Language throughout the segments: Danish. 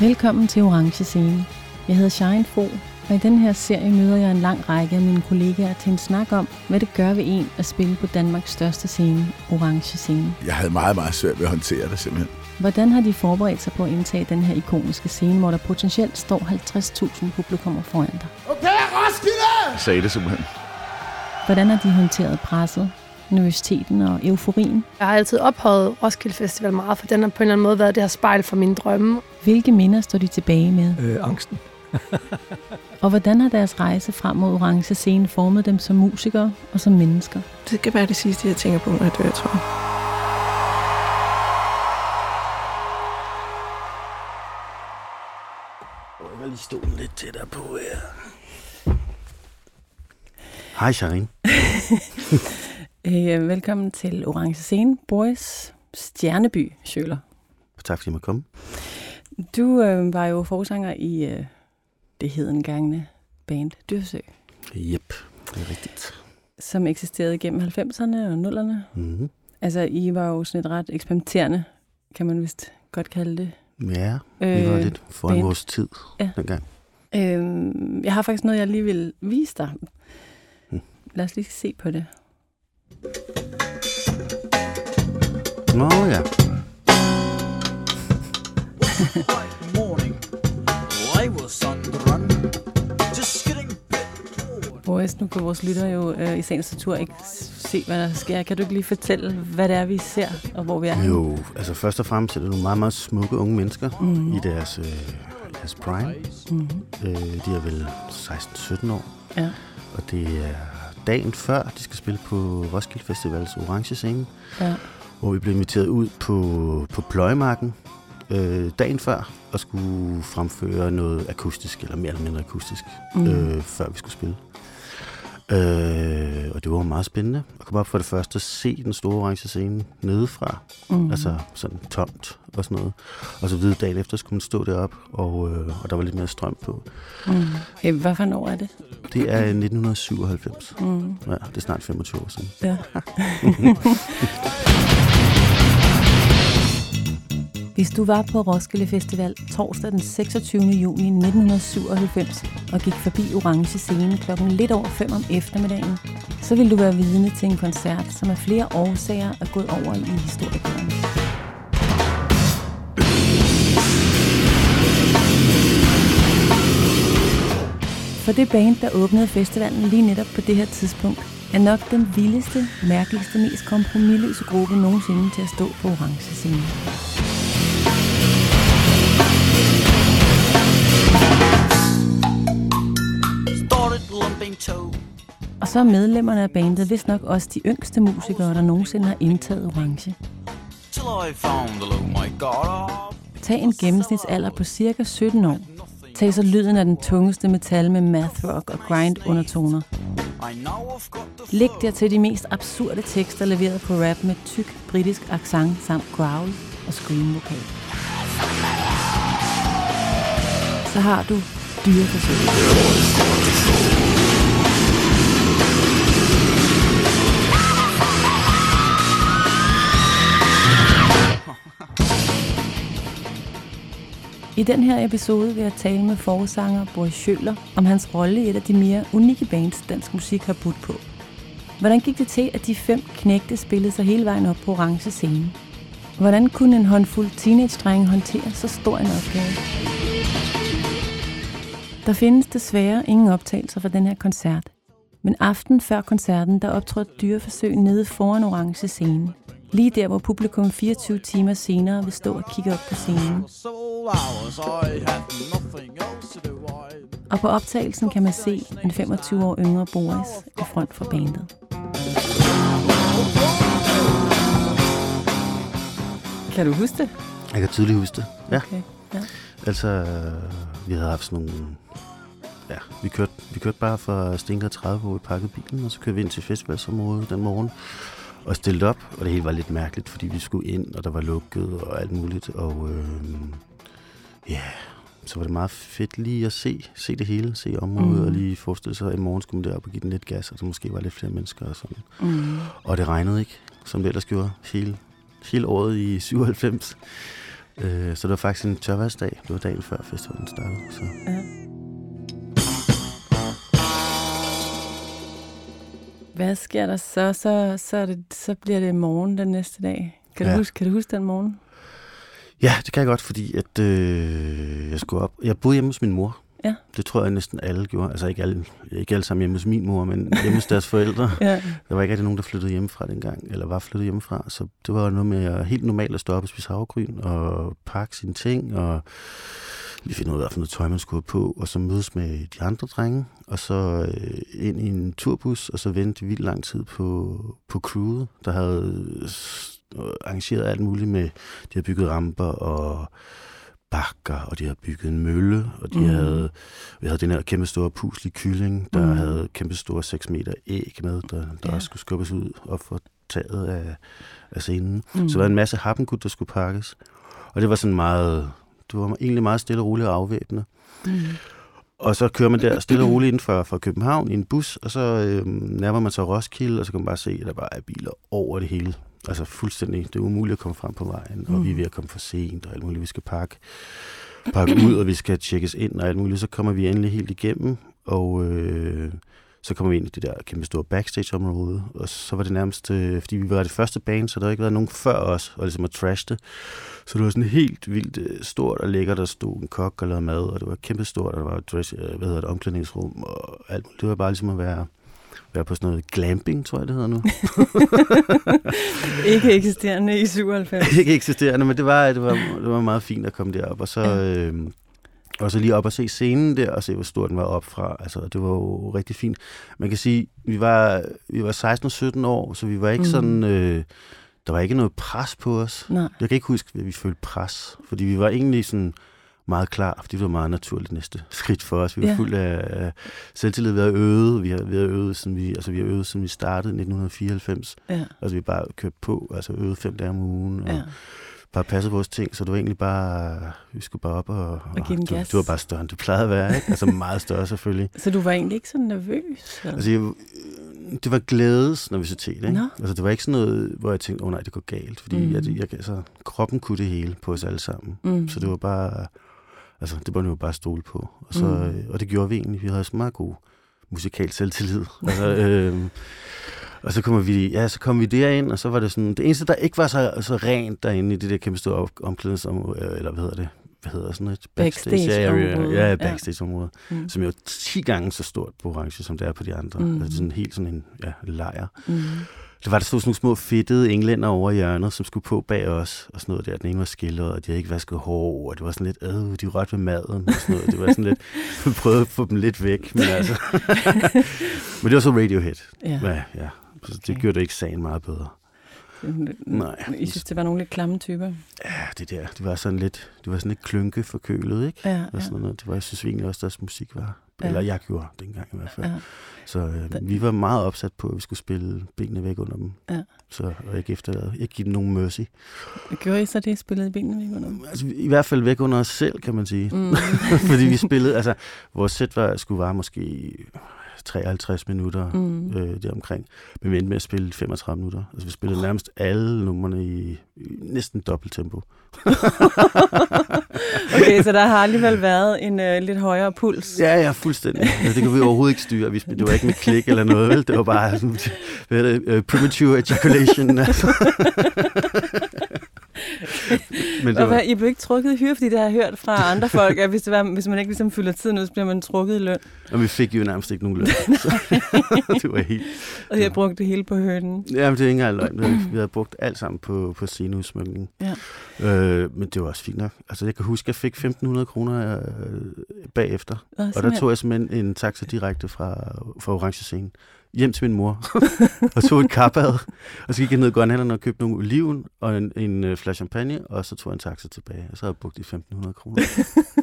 Velkommen til Orange Scene. Jeg hedder Shine Fro, og i den her serie møder jeg en lang række af mine kollegaer til en snak om, hvad det gør ved en at spille på Danmarks største scene, Orange Scene. Jeg havde meget, meget svært ved at håndtere det simpelthen. Hvordan har de forberedt sig på at indtage den her ikoniske scene, hvor der potentielt står 50.000 publikummer foran dig? Okay, Roskilde! Jeg sagde det simpelthen. Hvordan har de håndteret presset, nervøsiteten og euforien? Jeg har altid ophøjet Roskilde Festival meget, for den har på en eller anden måde været det her spejl for mine drømme. Hvilke minder står de tilbage med? Øh, angsten. Og hvordan har deres rejse frem mod orange scene formet dem som musikere og som mennesker? Det skal være det sidste, jeg tænker på, når jeg dør, tror jeg. Jeg vil lige stå lidt tættere på her. Hej, Sharin. Øh, velkommen til Orange Scene, Boris Stjerneby Sjøler. Tak fordi jeg måtte komme. Du øh, var jo forsanger i øh, det hedengangne band Dyrsø, Jep, det er rigtigt. som eksisterede gennem 90'erne og 0'erne. Mm-hmm. Altså, I var jo sådan et ret eksperimenterende, kan man vist godt kalde det. Ja, vi var lidt foran band. vores tid Ja. dengang. Øh, jeg har faktisk noget, jeg lige vil vise dig. Hmm. Lad os lige se på det. Nå ja. Just getting Boris, nu kan vores lytter jo øh, i sagens natur ikke se, hvad der sker. Kan du ikke lige fortælle, hvad det er, vi ser, og hvor vi er? jo, altså først og fremmest er det nogle meget, meget smukke unge mennesker Mhm. i deres, øh, deres prime. Mm-hmm. Øh, de er vel 16-17 år, Ja. og det er dagen før, de skal spille på Roskilde Festivals orange scene, Ja. hvor vi blev inviteret ud på, på pløjemarken øh, dagen før, og skulle fremføre noget akustisk, eller mere eller mindre akustisk, Mm. øh, før vi skulle spille. Øh, og det var meget spændende at komme op for det første se den store orange scene nedefra. Mm. Altså sådan tomt og sådan noget. Og så videre dagen efter skulle man stå derop og, øh, og der var lidt mere strøm på. Mm. Okay, hvad for år er det? Det er 1997. Mm. Ja, det er snart 25 år siden. Ja. Hvis du var på Roskilde Festival torsdag den 26. juni 1997 og gik forbi Orange Scene klokken lidt over 5 om eftermiddagen, så vil du være vidne til en koncert, som af flere årsager er gået over i historiebøgerne. For det band, der åbnede festivalen lige netop på det her tidspunkt, er nok den vildeste, mærkeligste, mest kompromilløse gruppe nogensinde til at stå på orange scene. Og så er medlemmerne af bandet vist nok også de yngste musikere, der nogensinde har indtaget orange. Tag en gennemsnitsalder på cirka 17 år. Tag så lyden af den tungeste metal med math rock og grind undertoner. Læg dertil de mest absurde tekster leveret på rap med tyk britisk accent samt growl og scream vokal. Så har du dyreforsøg. I den her episode vil jeg tale med forsanger Boris Schøler om hans rolle i et af de mere unikke bands, dansk musik har budt på. Hvordan gik det til, at de fem knægte spillede sig hele vejen op på orange scene? Hvordan kunne en håndfuld teenage-dreng håndtere så stor en opgave? Der findes desværre ingen optagelser fra den her koncert. Men aften før koncerten, der optrådte dyreforsøg nede foran orange scene. Lige der, hvor publikum 24 timer senere vil stå og kigge op på scenen. Og på optagelsen kan man se en 25 år yngre Boris i front for bandet. Kan du huske det? Jeg kan tydeligt huske det. Ja. Okay. Ja. Altså, øh, vi havde haft sådan nogle... Ja, vi kørte, vi kørte bare fra Stinkere 30, hvor vi pakkede bilen, og så kørte vi ind til festivalsområdet den morgen og stillede op, og det hele var lidt mærkeligt, fordi vi skulle ind, og der var lukket og alt muligt, og øh, ja, så var det meget fedt lige at se, se det hele, se området, mm. og lige forestille sig, at i morgen skulle man derop og give den lidt gas, og der måske var lidt flere mennesker og sådan. Mm. Og det regnede ikke, som det ellers gjorde hele, hele året i 97. Øh, så det var faktisk en tørværsdag. Det var dagen før festivalen startede. Så. Ja. Hvad sker der så? Så, så, er det, så bliver det morgen den næste dag. Kan, ja. Ja. du, huske, kan du huske den morgen? Ja, det kan jeg godt, fordi at, øh, jeg skulle op. Jeg boede hjemme hos min mor. Ja. Det tror jeg næsten alle gjorde. Altså ikke alle, ikke alle sammen hjemme hos min mor, men hjemme hos deres forældre. Ja. Der var ikke rigtig nogen, der flyttede hjemmefra dengang, eller var flyttet hjemmefra. Så det var noget med at helt normalt at stå op og spise havregryn, og pakke sine ting, og lige finde ud af, noget tøj, man skulle have på, og så mødes med de andre drenge, og så øh, ind i en turbus, og så vente vildt lang tid på, på crewet, der havde s- arrangeret alt muligt med, de havde bygget ramper og bakker, og de havde bygget en mølle, og de mm. havde, vi havde den her kæmpe store puslige kylling, der mm. havde kæmpe store 6 meter æg med, der, der Ja. også skulle skubbes ud og få taget af, af scenen. Mm. Mm. Så der var en masse happengud, der skulle pakkes. Og det var sådan meget, det var egentlig meget stille og roligt og afvæbnende. Mm. Og så kører man der stille og roligt inden for, fra København i en bus, og så øh, nærmer man sig Roskilde, og så kan man bare se, at der bare er biler over det hele. Altså fuldstændig, det er umuligt at komme frem på vejen, og vi er ved at komme for sent, og alt muligt, vi skal pakke, pakke ud, og vi skal tjekkes ind og alt muligt. Så kommer vi endelig helt igennem, og øh, så kommer vi ind i det der kæmpe store backstage-område, og så var det nærmest, øh, fordi vi var det første band, så der havde ikke været nogen før os, og ligesom at trash det. Så det var sådan helt vildt øh, stort og lækkert, der stod en kok og lavede mad, og det var kæmpe stort, og der var et dress, øh, hvad hedder det, omklædningsrum, og alt. Det var bare ligesom at være, være på sådan noget glamping, tror jeg, det hedder nu. Ikke eksisterende i 97. ikke eksisterende, men det var, det, var, det var meget fint at komme derop, og så... Ja. Øh, og så lige op og se scenen der, og se, hvor stor den var op fra. Altså, det var jo rigtig fint. Man kan sige, vi var, vi var 16 og 17 år, så vi var ikke mm. sådan... Øh, der var ikke noget pres på os. Nej. Jeg kan ikke huske, at vi følte pres, fordi vi var egentlig sådan meget klar, fordi det var meget naturligt næste skridt for os. Vi var Ja. fuld af af selvtillid. Vi har øvet, vi har, vi har øvet, siden vi, altså vi har øvet, siden vi startede i 1994. Ja. Altså vi bare kørt på, altså øvet fem dage om ugen, og Ja. Bare passet vores ting, så det var egentlig bare, vi skulle bare op og... Og give den gas. det var bare større, end det plejede at være, ikke? Altså meget større selvfølgelig. Så du var egentlig ikke så nervøs? Eller? Altså, jeg, øh, det var glædes nervøsitet, ikke? Nå. Altså, det var ikke sådan noget, hvor jeg tænkte, åh oh, nej, det går galt. Fordi Mm. jeg, jeg, altså, kroppen kunne det hele på os alle sammen. Mm. Så det var bare, altså, det var nu bare stole på. Og, så, Mm. og det gjorde vi egentlig. Vi havde så meget god musikal selvtillid. altså, øhm, og så kommer vi, ja, så kom vi derind, og så var det sådan, det eneste, der ikke var så, så rent derinde i det der kæmpe store op- omklædningsområde, øh, eller hvad hedder det, hvad hedder sådan et Backstage-område, Ja, ja. backstage-område, Mm. mm. som er jo 10 gange så stort på orange, som det er på de andre. Mm. Altså sådan helt sådan en ja, lejr. Mm. Det var der stod sådan nogle små fedtede englænder over i hjørnet, som skulle på bag os, og sådan noget der. Den ene var skildret, og de havde ikke vasket hår, og det var sådan lidt, øh, de rørte ved maden, og sådan noget. Det var sådan lidt, vi prøvede at få dem lidt væk, men altså. men det var så Radiohead. Ja. Ja, ja. Så Okay. det gjorde det ikke sagen meget bedre. Nej. I synes, det var nogle lidt klamme typer? Ja, det der, det var sådan lidt, det var sådan lidt klynke forkølet, ikke? Ja, Og sådan noget. Det var, jeg synes egentlig også, deres musik var. Ja. Eller jeg gjorde dengang i hvert fald. ja. Så øh, vi var meget opsat på, at vi skulle spille benene væk under dem. Ja. Så og ikke efter, ikke give dem nogen mercy. Gjorde I så det, spillede benene væk under dem? Altså, i hvert fald væk under os selv, kan man sige. Mm. Fordi vi spillede, altså, vores sæt var, skulle vare måske 53 minutter Mm. øh, deromkring. Men vi endte med at spille 35 minutter. Altså, vi spillede nærmest alle numrene i, i næsten dobbelt tempo. Okay, så der har alligevel været en øh, lidt højere puls. Ja, ja, fuldstændig. Altså, det kunne vi overhovedet ikke styre. Vi det var ikke med klik eller noget, vel? Det var bare sådan, hvad det, uh, premature ejaculation. Altså. Men det var, I blev ikke trukket i hyre, fordi det har jeg hørt fra andre folk, at hvis, det var, hvis man ikke ligesom fylder tiden ud, så bliver man trukket i løn. og vi fik jo nærmest ikke nogen løn. Det var helt... Og jeg brugte det hele på hønen. Jamen, det er ikke engang løgn. Vi havde- brugt alt sammen på, på sceneudsmykning. Ja. Øh, men det var også fint nok. Altså, jeg kan huske, at jeg fik 1.500 kroner øh, bagefter. Og, Og der tog jeg simpelthen en taxa direkte fra, fra Orange Scene hjem til min mor og tog et kappad. Og så gik jeg ned i Grønhandleren og købte nogle oliven og en, en øh, flaske champagne, og så tog jeg en taxa tilbage. Og så havde jeg brugt de 1.500 kroner.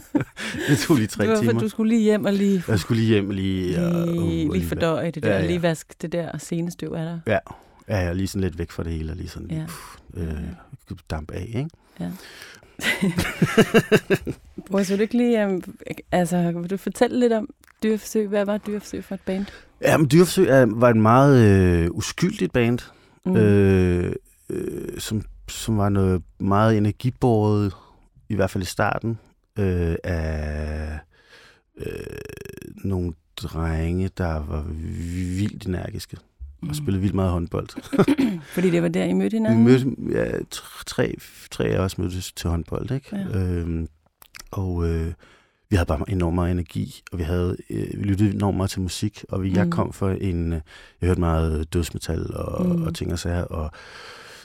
det tog lige tre timer. du skulle lige hjem og lige, Jeg skulle lige hjem lige... og- og- lige, og lige fordøje det der, Ja, ja, ja. lige vaske det der scenestøv af dig. Ja, ja, jeg er lige sådan lidt væk fra det hele, og lige sådan Ja. ja. pff, øh, damp af, ikke? Bror, så vil du ikke lige, um, altså, vil du fortælle lidt om dyreforsøg? Hvad var dyreforsøg for et band? Ja, men Dyrforsøg er, var et meget øh, uskyldigt band, Mm. øh, øh, som, som var noget meget energibåret i hvert fald i starten, øh, af øh, nogle drenge, der var vildt energiske og Mm. spillede vildt meget håndbold. Fordi det var der, I mødte Vi hinanden? mødte, ja, tre, tre af os mødtes til håndbold, ikke? Ja. Øhm, og øh, vi havde bare enormt meget energi, og vi havde øh, vi lyttede enormt meget til musik, og vi, jeg Mm. kom for en, øh, jeg hørte meget dødsmetal og, Mm. og ting og sager, og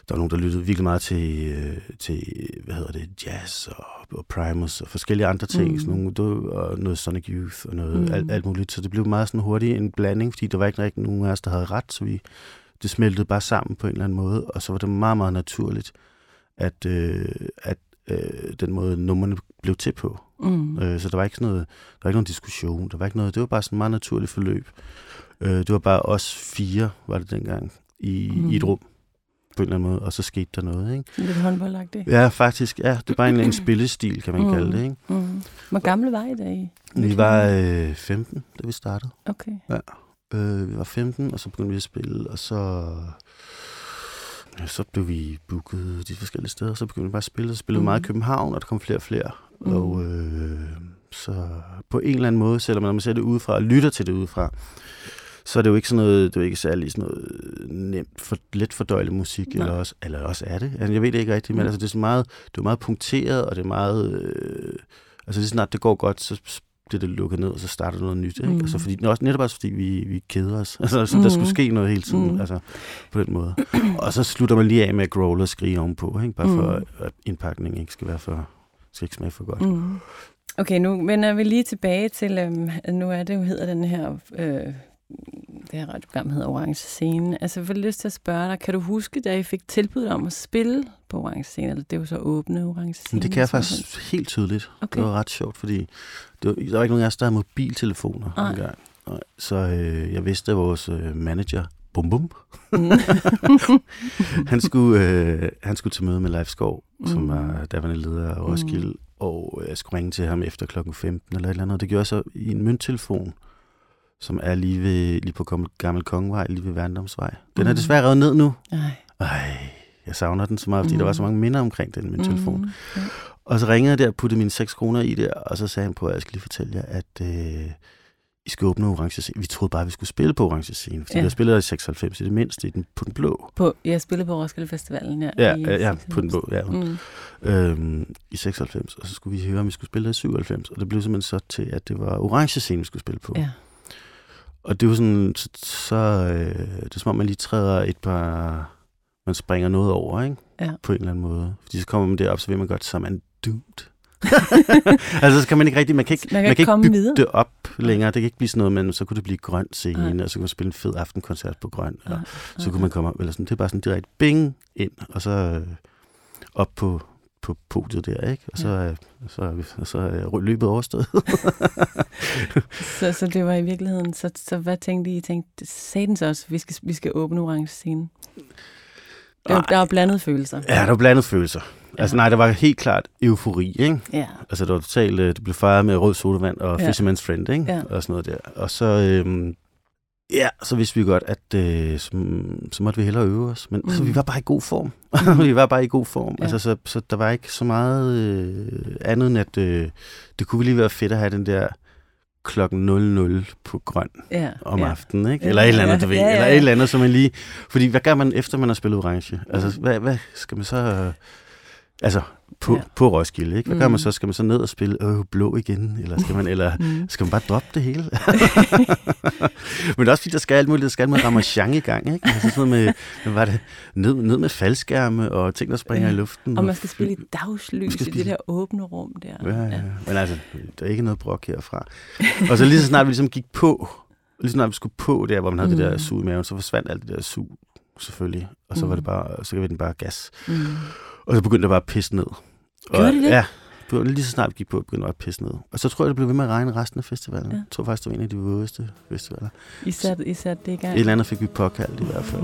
der var nogen, der lyttede virkelig meget til, øh, til hvad hedder det, jazz og, og Primus og forskellige andre ting, Mm. sådan nogle, og noget Sonic Youth og noget Mm. alt, alt muligt, så det blev meget sådan hurtigt en blanding, fordi der var ikke rigtig nogen af os, der havde ret, så vi, det smeltede bare sammen på en eller anden måde, og så var det meget, meget naturligt, at, øh, at øh, den måde numrene blev til på. Mm. Øh, så der var ikke sådan noget, der var ikke nogen diskussion, der var ikke noget, det var bare sådan et meget naturligt forløb. Øh, det var bare os fire, var det dengang, i, Mm. mm. i et rum på en eller anden måde, og så skete der noget, ikke? Lidt håndboldagtigt. Ja, faktisk, ja, det er bare en, en spillestil, kan man Mm. mm. kalde det, ikke? Mm. Hvor gamle var I da I? Vi var øh, 15, da vi startede. Okay. Øh, vi var 15, og så begyndte vi at spille, og så... Ja, så blev vi booket de forskellige steder, så begyndte vi bare at spille. Så spillede vi meget i Mhm. København, og der kom flere og flere. Mm. Og øh, så på en eller anden måde, selvom når man ser det udefra og lytter til det udefra, så er det jo ikke sådan noget, det er ikke særlig sådan noget nemt, for, let fordøjelig musik, Nej. eller også, eller også er det. Altså, jeg ved det ikke rigtigt, men Mm. altså, det er så meget, det er meget punkteret, og det er meget, øh, altså lige snart det går godt, så bliver det lukket ned, og så starter noget nyt. Ikke? Mm. Mm. Altså, fordi, også netop også fordi vi, vi keder os. Altså, så der skulle Mm. ske noget hele tiden, Mm. mm. altså på den måde. Og så slutter man lige af med at growle og skrige ovenpå, ikke? bare for Mm. at indpakningen ikke skal være for, skal ikke smage for godt. Mm. Okay, nu vender vi lige tilbage til, øhm, nu er det jo, hedder den her, øh, det her radioprogram hedder Orange Scene. Altså, jeg får lyst til at spørge dig, kan du huske, da I fik tilbud om at spille på Orange Scene, eller det jo så åbne Orange Scene? Det kan jeg faktisk helt tydeligt. Okay. Det var ret sjovt, fordi det var, der var ikke nogen af os, der havde mobiltelefoner Nej. engang. Så øh, jeg vidste, at vores øh, manager, Bum Bum, Mm. han skulle, øh, han skulle til møde med Leif Skov, mm. som var daværende leder af Roskilde, mm. og jeg skulle ringe til ham efter klokken 15 eller et eller andet. Det gjorde jeg så i en mønttelefon, som er lige, ved, lige på Gammel- Kongevej, lige ved Værndomsvej. Den er Mm. desværre revet ned nu. Ej. Ej, jeg savner den så meget, fordi mm. der var så Mm. mange minder omkring den mønttelefon. Mm. Ja. Og så ringede jeg der og puttede mine 6 kroner i der, og så sagde han på, at jeg skal lige fortælle jer, at øh, I skal åbne Orange Scene. Vi troede bare, at vi skulle spille på Orange Scene, fordi Ja. vi har spillet i 96 i det mindste, i den, på den blå. På, jeg spillede på Roskilde Festivalen, ja. Ja, i ja, ja, på den 96. blå, ja. Mm. Øhm, I 96, og så skulle vi høre, om vi skulle spille der i 97, og det blev simpelthen så til, at det var Orange Scene, vi skulle spille på. Ja. Og det var sådan, så, så øh, det er som om, man lige træder et par, man springer noget over, ikke? Ja. På en eller anden måde. Fordi så kommer man derop, så ved man godt, så er man doomed. altså, så kan man ikke rigtig, man kan ikke, Man kan man ikke kan ikke komme bygge videre. det op længere. Det kan ikke blive sådan noget, men så kunne det blive grøn scene, Nej. og så kunne man spille en fed aftenkoncert på grøn. Og Nej, så kunne man komme op, eller sådan, det er bare sådan direkte bing ind, og så øh, op på, på podiet der, ikke? Og så, Ja. så, og så er løbet overstået. Så, så det var i virkeligheden, så, så hvad tænkte I? I tænkte, så også, vi skal, vi skal åbne orange scene? Der, der var blandede følelser. ja, der var blandet følelser. Ja. Altså nej, der var helt klart eufori, ikke? Ja. Altså det var totalt, øh, det blev fejret med rød sodavand og ja. Fisherman's Friend, ikke? Ja. Og sådan noget der. Og så, øhm, ja, så vidste vi godt, at øh, så, så måtte vi hellere øve os. Men mm. altså, Mm. vi var bare i god form. Mm. vi var bare i god form. Ja. Altså, så, så der var ikke så meget øh, andet end, at øh, det kunne lige være fedt at have den der klokken 00 på grøn ja. om ja. aftenen, ikke? Eller et eller andet, du ved. ja, ja, Eller et eller andet, som man lige... Fordi hvad gør man efter, man har spillet orange? Altså, hvad, hvad skal man så... øh, Altså, på, Ja. ja. på Roskilde, ikke? Hvad gør Mm. man så? Skal man så ned og spille øh, blå igen? Eller skal man, eller Mm. skal man bare droppe det hele? Men også fordi, der skal alt muligt. Der skal med ramachan i gang, ikke? Altså sådan noget med, hvad var det? Ned, ned med faldskærme og ting, der springer Ja. i luften. Og man skal spille i dagslys Man skal i det spille- der åbne rum der. Ja, ja. Men altså, der er ikke noget brok herfra. Og så lige så snart vi ligesom gik på, lige så snart vi skulle på der, hvor man havde mm. det der Mm. sug i maven, så forsvandt alt det der sug, selvfølgelig. Og så Mm. var det bare, så gav vi den bare gas. Mm. Og så begyndte det bare at pisse ned. Gjorde og, det det? Ja. begyndte- Lige så snart vi gik på, begyndte det at pisse ned. Og så tror jeg, det blev ved med at regne resten af festivalen. Ja. Jeg tror faktisk, det var en af de vådeste festivaler. I satte, I satte det i gang. Et eller andet fik vi påkaldt i hvert fald.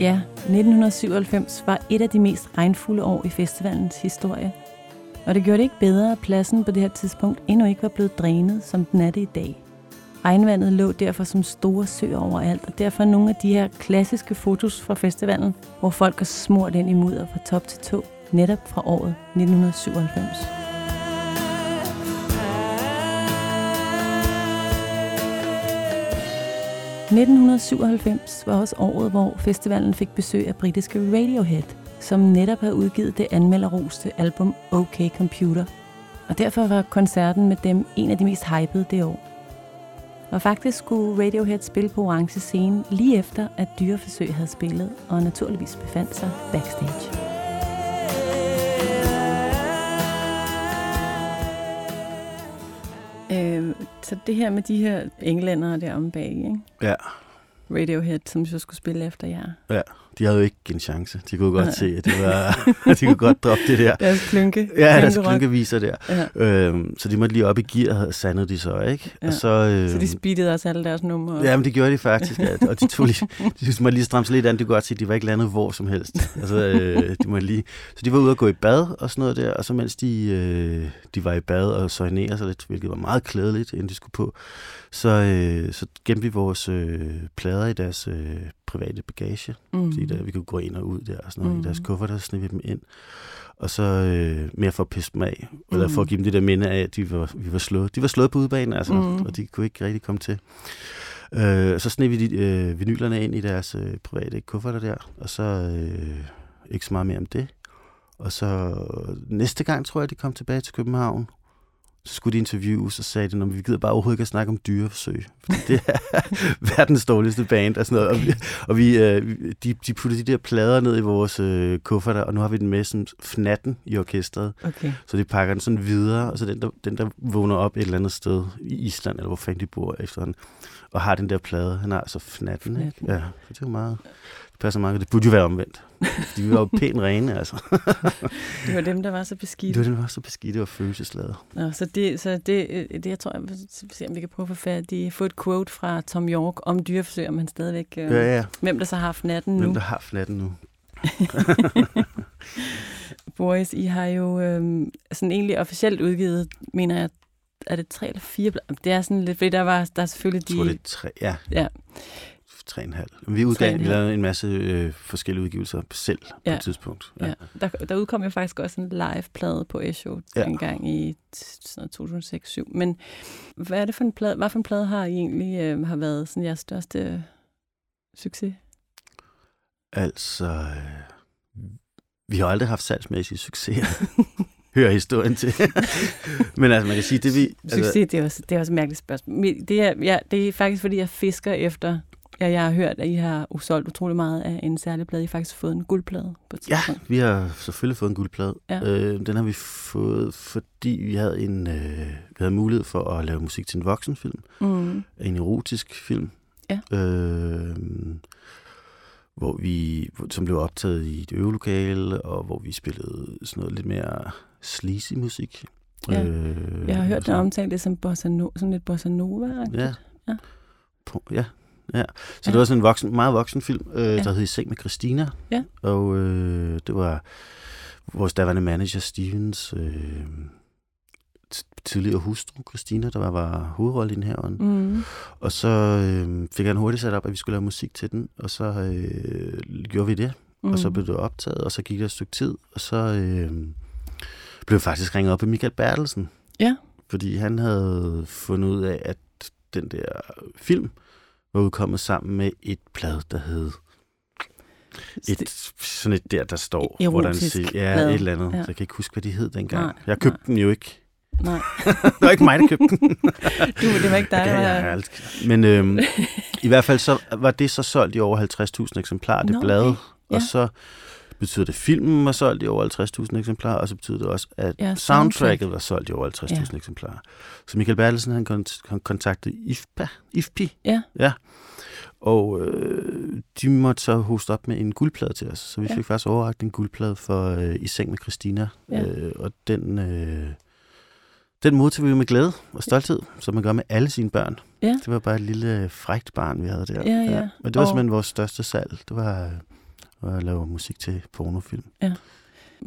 Ja, 1997 var et af de mest regnfulde år i festivalens historie. Og det gjorde det ikke bedre, at pladsen på det her tidspunkt endnu ikke var blevet drænet, som den er det i dag. Regnvandet lå derfor som store søer overalt, og derfor nogle af de her klassiske fotos fra festivalen, hvor folk er smurt ind i mudder fra top til tå, netop fra året 1997. 1997 var også året, hvor festivalen fik besøg af britiske Radiohead, som netop havde udgivet det anmelderroste album OK Computer. Og derfor var koncerten med dem en af de mest hypede det år. Og faktisk skulle Radiohead spille på orange scene lige efter, at dyreforsøg havde spillet, og naturligvis befandt sig backstage. Øh, så det her med de her englændere der om bag, ikke? Ja, Radiohead, som så skulle spille efter jer. ja. De havde jo ikke en chance. De kunne godt se, at det var, de kunne godt droppe det der. Deres klynke. Ja, deres klynkeviser der. Ja. Øhm, så de måtte lige op i gear, sandede de så, ikke? Ja. Og så, øhm, Så de speedede også alle deres numre. Ja, men det gjorde de faktisk, ja. og de tog lige, de måtte lige stramme sig lidt an. Du kan godt se, at de var ikke landet hvor som helst. Altså, øh, de måtte lige, så de var ude og gå i bad og sådan noget der, og så mens de, øh, de var i bad og soinerede sig lidt, hvilket var meget klædeligt, inden de skulle på, så, øh, så gemte vi vores øh, plader i deres øh, private bagage, Mm. Fordi der, vi kunne gå ind og ud der og sådan noget. Mhm. I deres kuffert, der sned vi dem ind. Og så øh, mere for at pisse dem af, eller for Mhm. at give dem det der minde af, at de var, vi var slået. De var slået på udebanen, altså, Mhm. og de kunne ikke rigtig komme til. Øh, så sned vi de, øh, vinylerne ind i deres øh, private kufferter der, og så øh, ikke så meget mere om det. Og så næste gang, tror jeg, de kom tilbage til København, så skulle de interviews, og sagde de, at vi gider bare overhovedet ikke at snakke om dyreforsøg. Fordi det er verdens dårligste band og sådan noget. Og, vi, og vi, øh, de, de puttede de der plader ned i vores øh, kufferter, og nu har vi den med som fnatten i orkestret. Okay. Så de pakker den sådan videre, og så den der, den der vågner op et eller andet sted i Island, eller hvor fanden de bor efterhånden, og har den der plade. Han har altså fnatten, ikke? Fnatten. Ja, så det er jo meget... Det passer meget. Det burde jo være omvendt. De var jo pænt rene, altså. Det var dem, der var så Det beskidte. var, den var så beskidt, det var følelsesladet. Nå, så det, så det, øh, det, jeg tror, jeg se, om vi kan prøve at få fat i, få et quote fra Tom York om dyreforsøg, om han stadigvæk... Øh, Ja, ja. Hvem der så har haft natten nu. Hvem der har fnatten nu? Boris, I har jo øh, sådan egentlig officielt udgivet, mener jeg, er det tre eller fire? Det er sådan lidt, fordi der var der er selvfølgelig Jeg de... tror, det er tre, ja. Ja. Tre en halv. Vi udgav, vi lavede en masse øh, forskellige udgivelser selv på Ja. et tidspunkt. Ja. Der, der udkom jo faktisk også en live-plade på Esho Ja. ja. dengang i sådan noget 2006-2007. Men hvad er det for en plade? Hvad for en plade har I egentlig øh, har været sådan jeres største succes? Altså, øh, vi har aldrig haft salgsmæssige succeser. Hører historien til. Men altså, man kan sige, det vi... Succes, Altså, det er også, det er også et mærkeligt spørgsmål. Det er, ja, det er faktisk, fordi jeg fisker efter... Ja, jeg har hørt, at I har solgt utrolig meget af en særlig plade. I har faktisk fået en guldplade på et ja, vi har selvfølgelig fået en guldplade. Ja. Øh, den har vi fået, fordi vi havde en øh, vi havde mulighed for at lave musik til en voksenfilm. Mm. En erotisk film. Ja. Øh, hvor vi, som blev optaget i et øvelokale, og hvor vi spillede sådan noget lidt mere sleazy musik. Ja. Øh, Jeg har hørt dig omtale det som bossa no, sådan lidt bossa nova Ja. Ja. På, ja. Ja. Så Ja. det var sådan en voksen, meget voksen film, øh, Ja. der hed I seng med Christina. Ja. Og øh, det var vores daværende manager Stevens øh, tidligere hustru, Christina, der var, var hovedrollen her. Mm. Mm. Og så øh, fik han hurtigt sat op, at vi skulle lave musik til den, og så øh, gjorde vi det. Mm. Og så blev det optaget, og så gik der et stykke tid, og så øh, blev jeg faktisk ringet op af Michael Bertelsen. Ja. Fordi han havde fundet ud af, at den der film var udkommet sammen med et blad, der hed et, sådan et der, der står, Erotisk hvordan siger, ja, blad. et eller andet. Ja. Ja. Så jeg kan ikke huske, hvad de hed dengang. Nej, jeg købte nej. den jo ikke. Nej, det var ikke mig, der købte den. du, det var ikke dig, kan- der aldrig- Men øhm, i hvert fald så var det så solgt i over 50.000 eksemplarer, det Nå, blad. okay. Ja. Og så betyder det, at filmen var solgt i over 50.000 eksemplarer, og så betyder det også, at Ja, ja, soundtrack. soundtracket var solgt i over 50.000 ja. eksemplarer. Så Michael Bertelsen, han, kont- han kontaktede IFPA, IFPI, Ja. ja. Og øh, de måtte så hoste op med en guldplade til os. Så vi Ja. fik faktisk overragt en guldplade for øh, I seng med Christina. Ja. Øh, og den, øh, den modtog vi med glæde og stolthed, som man gør med alle sine børn. Ja. Det var bare et lille frækt barn, vi havde der. Ja, ja. Men det var Og- simpelthen vores største salg. Det var øh, at lave musik til pornofilm.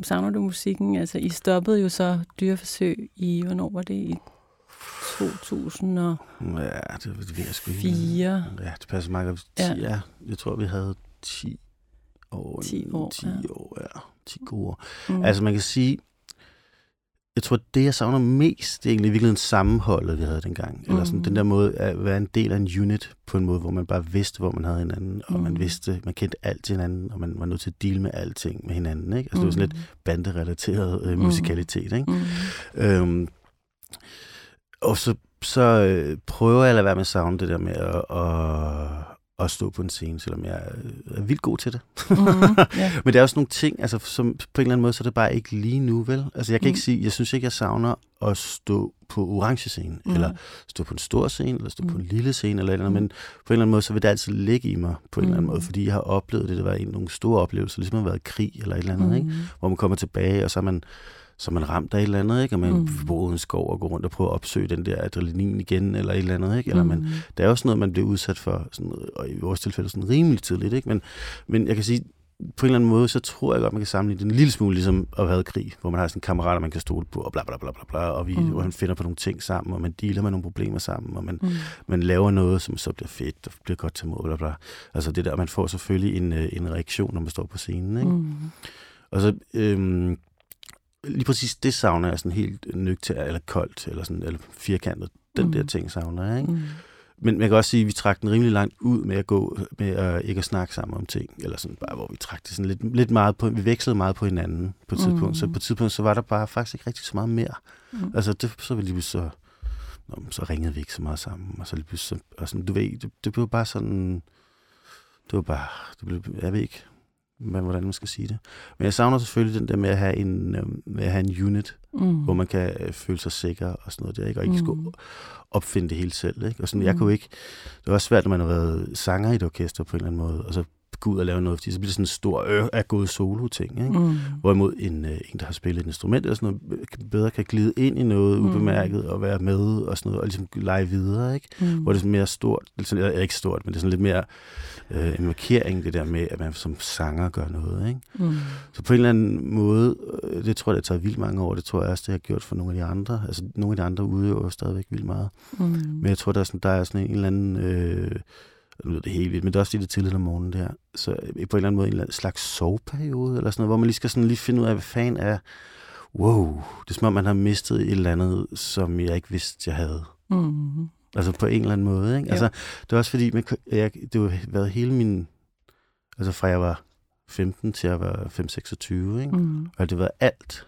Savner du musikken? Altså, I stoppede jo så dyreforsøg i, hvornår var det? I 2004. Ja, det, det ved jeg sgu ikke. Ja, det passer meget godt. 10, Ja. ja. ja. Jeg tror, vi havde 10 år. 10 år, 10 ja. år, ja. 10 gode år. Mm. Altså man kan sige, jeg tror, det jeg savner mest, det er egentlig virkelig en sammenholdet, vi havde dengang. Mm. Eller sådan den der måde at være en del af en unit på en måde, hvor man bare vidste, hvor man havde hinanden, og mm. man vidste, man kendte alt til hinanden, og man var nødt til at deale med alting med hinanden. Ikke? Altså det var sådan lidt banderelateret øh, Mhm. musikalitet. Ikke? Mm. Øhm, og så, så øh, prøver jeg at lade være med at savne det der med at, at, at stå på en scene, selvom jeg er, er vildt god til det. Mm. Ja. Men der er også nogle ting, altså som på en eller anden måde, så er det bare ikke lige nu, vel? Altså jeg kan Mm. ikke sige, jeg synes ikke, jeg savner at stå på orange scene, Mm. mm. eller stå på en stor scene, eller stå mm. på Mm. en lille scene, eller eller andet, Mm. men på en eller anden måde, så vil det altid ligge i mig, på en mm. eller anden Mm. måde, fordi jeg har oplevet det, det var en nogle store oplevelser, ligesom at have været krig, eller et eller andet, mm. ikke? Mm. hvor man kommer tilbage, og så er man, så man ramt af et eller andet, ikke? og man Mm. i en skov og går rundt og prøver at opsøge den der adrenalin igen, eller et eller andet. Ikke? Eller man, Mm. der er også noget, man bliver udsat for, sådan, og i vores tilfælde sådan rimelig tidligt. Ikke? Men, men jeg kan sige, på en eller anden måde, så tror jeg godt, man kan sammenligne det en lille smule ligesom at have været krig, hvor man har sådan en kammerat, man kan stole på, og bla bla bla bla, bla og vi, Mm. hvor man finder på nogle ting sammen, og man dealer med nogle problemer sammen, og man, Mm. man laver noget, som så bliver fedt, og bliver godt til mod, bla bla. Altså det der, man får selvfølgelig en, øh, en reaktion, når man står på scenen. Ikke? Mm. Og så øhm, lige præcis det savner jeg sådan helt nøgter eller koldt, eller, sådan, eller firkantet. Den Mm. der ting savner jeg, ikke? Mm. Men man kan også sige, at vi trak den rimelig langt ud med at gå, med at ikke at snakke sammen om ting, eller sådan bare, hvor vi trak det sådan lidt, lidt meget på, vi vekslede meget på hinanden på et tidspunkt, Mm. så på et tidspunkt, så var der bare faktisk ikke rigtig så meget mere. Mm. Altså, det, så var lige så, nå, så ringede vi ikke så meget sammen, og så lige så, og sådan, du ved, det, det blev bare sådan, det var bare, det blev, jeg ved ikke, hvad- hvordan man skal sige det. Men jeg savner selvfølgelig den der med at have en, øh, med at have en unit, Mm. hvor man kan øh, føle sig sikker og sådan noget der, ikke? og ikke Mm. skulle opfinde det hele selv. Ikke? Og sådan, jeg Mm. kunne ikke, det også svært, når man har været sanger i et orkester på en eller anden måde, og så gå ud og lave noget, fordi så bliver det sådan en stor øh, af gået solo-ting. Ikke? Mm. Hvorimod en, øh, en, der har spillet et instrument eller sådan noget, øh, bedre kan glide ind i noget Mm. ubemærket og være med og sådan noget, og ligesom lege videre. Ikke? Mm. Hvor det er sådan mere stort, sådan, eller ikke stort, men det er sådan lidt mere øh, en markering, det der med, at man som sanger gør noget. Ikke? Mm. Så på en eller anden måde, øh, det tror jeg, det har taget vildt mange år, det tror jeg også, det har gjort for nogle af de andre. Altså nogle af de andre udøver stadigvæk vildt meget. Mm. Men jeg tror, der er sådan, der er sådan en, en eller anden, øh, nu lyder det helt vildt, men det er også lige det tidligt om morgenen der. Så øh, på en eller anden måde en eller anden slags soveperiode, eller sådan noget, hvor man lige skal sådan lige finde ud af, hvad fanden er, wow, det er som om, man har mistet et eller andet, som jeg ikke vidste, jeg havde. Mm. Altså på en eller anden måde, ikke? Jo. Altså, det er også fordi, man, jeg, det har været hele min, altså fra jeg var 15 til jeg var 5-26, ikke? Mm. Og det har været alt,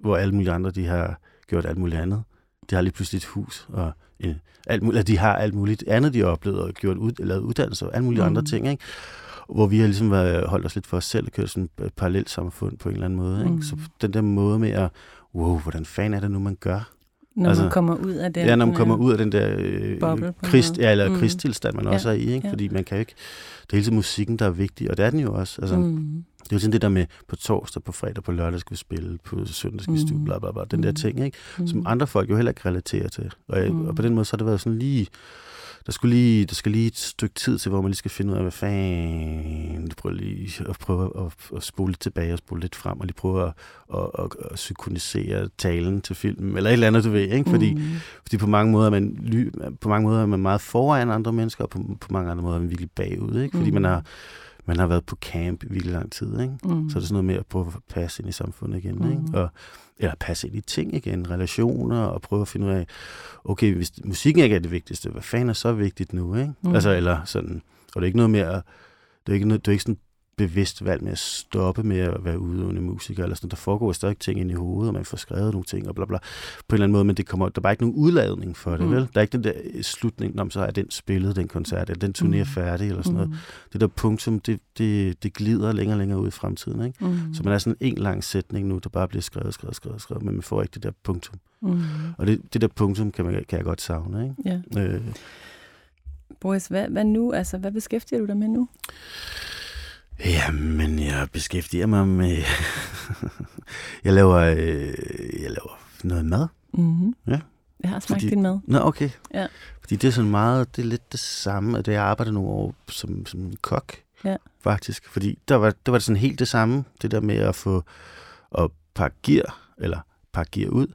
hvor alle mulige andre, de har gjort alt muligt andet. De har lige pludselig et hus, og en, alt muligt, de har alt muligt andet, de har oplevet, og gjort ud, lavet uddannelse, og alle mulige mm. andre ting, ikke? Hvor vi har ligesom været, holdt os lidt for os selv, og kørt sådan et parallelt samfund på en eller anden måde, ikke? Mm. Så den der måde med at, wow, hvordan fanden er det nu, man gør? Når Altså, man kommer ud af den. ja, når man øh, kommer ud af den der øh, krist, ja, eller Mm. mm. kristtilstand, man Ja, også er i, ikke? ja. Fordi man kan ikke, det er hele tiden musikken, der er vigtig, og det er den jo også. Altså, mm. Mm. Det er jo sådan det der med, på torsdag, på fredag, på lørdag skal vi spille, på søndag skal vi Mm. stue, bla bla bla, den der Mm. ting, ikke? Mm. Som andre folk jo heller ikke relaterer til. Og, Mm. mm. og på den måde, så har det været sådan lige, der, skulle lige, der skal lige et stykke tid til, hvor man lige skal finde ud af, hvad fanden, du prøver lige at prøve at, at spole lidt tilbage og spole lidt frem, og lige prøve at, at, at, at synkronisere talen til filmen, eller et eller andet, du ved, ikke? Fordi, Mm. fordi på mange måder er man, ly, på mange måder er man meget foran andre mennesker, og på, på mange andre måder er man virkelig bagud, ikke? Fordi Mm. man har man har været på camp i virkelig lang tid, ikke? Mm. Så er det sådan noget med at prøve at passe ind i samfundet igen, Mm. ikke? Og, eller passe ind i ting igen, relationer, og prøve at finde ud af, okay, hvis musikken ikke er det vigtigste, hvad fanden er så vigtigt nu, ikke? Mm. Altså, eller sådan, og det er ikke noget med at, det er ikke, det er ikke sådan bevidst valg med at stoppe med at være udøvende musiker, eller sådan, der foregår stadig ting ind i hovedet, og man får skrevet nogle ting, og bla bla, på en eller anden måde, men det kommer, der er bare ikke nogen udladning for det, Mm. mm. vel? Der er ikke den der øh, slutning, om så er den spillet, den koncert, eller den turné Mm. er færdig, eller sådan noget. Det der punktum, det, det, det glider længere og længere ud i fremtiden, ikke? Mm. Så man er sådan en lang sætning nu, der bare bliver skrevet, skrevet, skrevet, skrevet, men man får ikke det der punktum. Mm. Og det, det der punktum kan, man, kan jeg godt savne, ikke? Ja. Øh, Boris, hvad, hvad nu? Altså, hvad beskæftiger du dig med nu? Jamen, jeg beskæftiger mig med... jeg, laver, øh, jeg laver noget mad. Mm-hmm. Ja. Jeg har smagt Fordi- din mad. Nå, okay. Ja. Fordi det er sådan meget, det er lidt det samme, at jeg arbejdede nogle år som, som kok, Ja. faktisk. Fordi der var, der var det sådan helt det samme, det der med at få at pakke gear, eller pakke gear ud,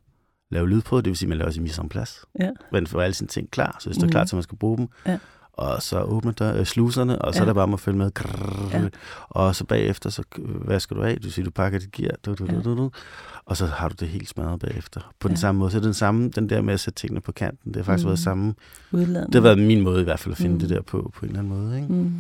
lave lyd på, det vil sige, at man laver sin mise en place. Ja. Man får alle sine ting klar, så det står Mhm. klar til, at man skal bruge dem. Ja. Og så åbner der øh, sluserne, og så Ja. er der bare med at følge med. Grrrr, Ja. Og så bagefter, så vasker du af, du siger, du pakker dit gear, du, du, Ja. du, du, du, og så har du det helt smadret bagefter. På den Ja. samme måde. Så er den samme, den der med at sætte tingene på kanten, det har faktisk Mhm. været samme. Udladende. Det har været min måde i hvert fald at finde Mhm. det der på, på en eller anden måde. Ikke? Mm.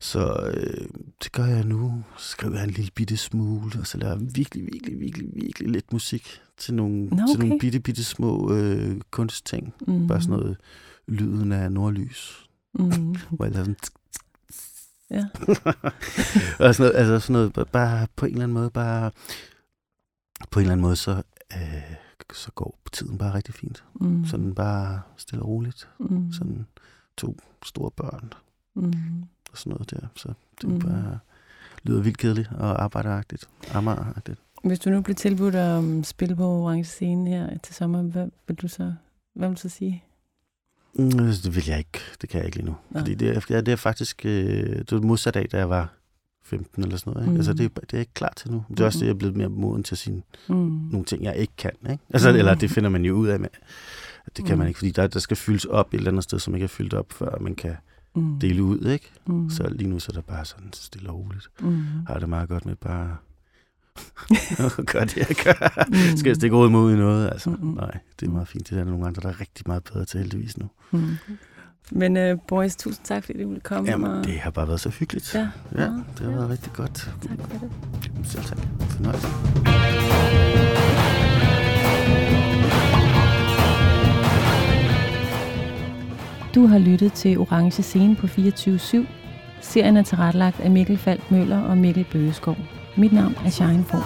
Så øh, det gør jeg nu. Så skriver jeg en lille bitte smule, og så laver jeg virkelig, virkelig, virkelig, virkelig lidt musik til nogle, Nå, til nogle okay. bitte, bitte små øh, kunstting. Mm. Bare sådan noget lyden af nordlys. Mm. Hvor jeg sådan... Ja. og sådan noget, altså sådan noget, bare- på en eller anden måde, bare på en eller anden måde, så, øh, så går tiden bare rigtig fint. Mm. Sådan bare stille og roligt. Mm. Sådan to store børn Mm. og sådan noget der. Så det Mm. mm. bare lyder vildt kedeligt og arbejderagtigt. Amageragtigt. Hvis du nu bliver tilbudt at um, spille på orange scene her til sommer, hvad vil du så, hvad vil du så sige? Mm, det vil jeg ikke. Det kan jeg ikke lige nu. Nå. Fordi det er, ja, det er faktisk øh, det var modsat af, da jeg var 15 eller sådan noget. Ikke? Mm. Mm. Altså, det, er, det er jeg ikke klar til nu. Det er også Mhm. det, jeg er blevet mere moden til sin, Mm. nogle ting, jeg ikke kan. Ikke? Altså, Mm. mm. Eller det finder man jo ud af med. Det kan Mm. man ikke, fordi der, der skal fyldes op et eller andet sted, som ikke er fyldt op, før man kan Mm. dele ud. Ikke? Mm. Så lige nu så er det bare sådan stille og roligt. Mm. Har det meget godt med bare at gøre det, jeg gør. Mm. Skal jeg stikke hovedet mod i noget? Altså, Mm-mm. nej, det er meget fint. Det er der nogle andre, der er rigtig meget bedre til heldigvis nu. Mm. Men uh, boys, tusind tak, fordi du ville komme. Jamen, og... det har bare været så hyggeligt. Ja, ja ja, det har ja. været rigtig godt. Tak for det. Selv tak. Fornøjelse. Du har lyttet til Orange Scene på 24-7. Serien er tilrettelagt af Mikkel Falk Møller og Mikkel Bøgeskov. Mit navn er Shine Fogh.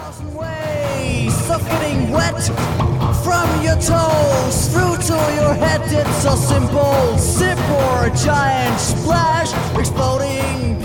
getting wet from your toes through to your head. It's so simple. Sip or a giant splash, exploding